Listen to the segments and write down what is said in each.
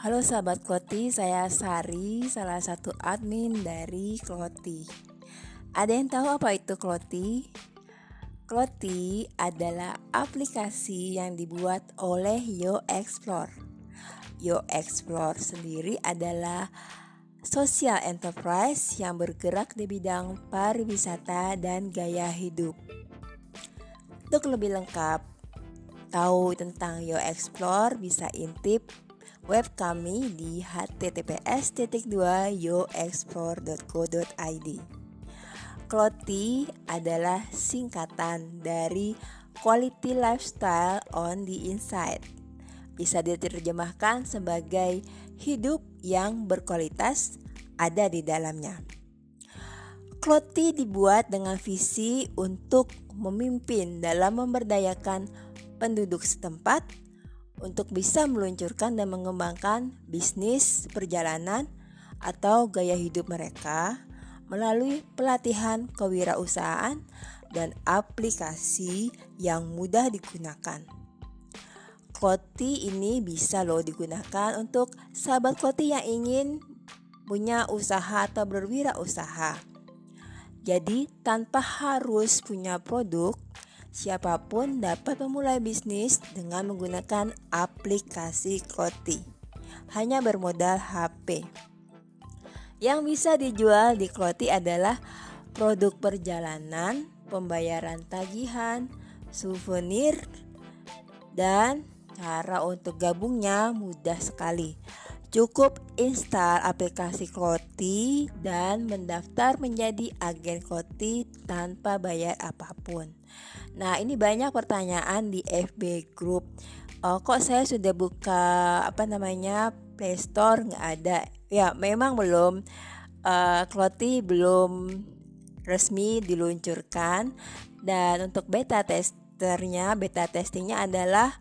Halo sahabat Kloti, saya Sari, salah satu admin dari Kloti. Ada yang tahu apa itu Kloti? Kloti adalah aplikasi yang dibuat oleh Yo Explore. Yo Explore sendiri adalah social enterprise yang bergerak di bidang pariwisata dan gaya hidup. Untuk lebih lengkap tahu tentang Yo Explore bisa intip web kami di https://yoexplore.co.id. Kloti adalah singkatan dari Quality Lifestyle on the Inside. Bisa diterjemahkan sebagai hidup yang berkualitas ada di dalamnya. Kloti dibuat dengan visi untuk memimpin dalam memberdayakan penduduk setempat untuk bisa meluncurkan dan mengembangkan bisnis perjalanan atau gaya hidup mereka melalui pelatihan kewirausahaan dan aplikasi yang mudah digunakan. Kloti ini bisa loh digunakan untuk sahabat Kloti yang ingin punya usaha atau berwirausaha. Jadi tanpa harus punya produk, Siapa pun dapat memulai bisnis dengan menggunakan aplikasi Kloti. Hanya bermodal HP. Yang bisa dijual di Kloti adalah produk perjalanan, pembayaran tagihan, souvenir, dan cara untuk gabungnya mudah sekali. Cukup install aplikasi Kloti dan mendaftar menjadi agen Kloti tanpa bayar apa pun. Nah, ini banyak pertanyaan di FB Group. Oh, kok saya sudah buka apa namanya Play Store nggak ada? Ya, memang belum. Uh, Kloti belum resmi diluncurkan dan untuk beta testernya, beta testingnya adalah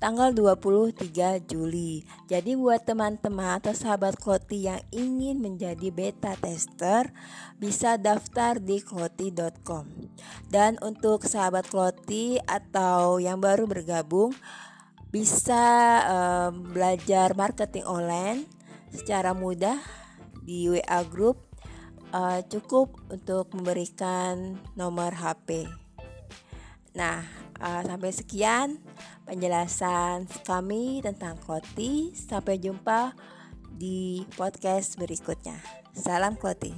tanggal 23 Juli. Jadi buat teman-teman atau sahabat Kloti yang ingin menjadi beta tester bisa daftar di kloti.com. Dan untuk sahabat Kloti atau yang baru bergabung bisa um, belajar marketing online secara mudah di WA group uh, cukup untuk memberikan nomor HP. Nah, uh, sampai sekian penjelasan kami tentang Kloti. Sampai jumpa di podcast berikutnya. Salam Kloti.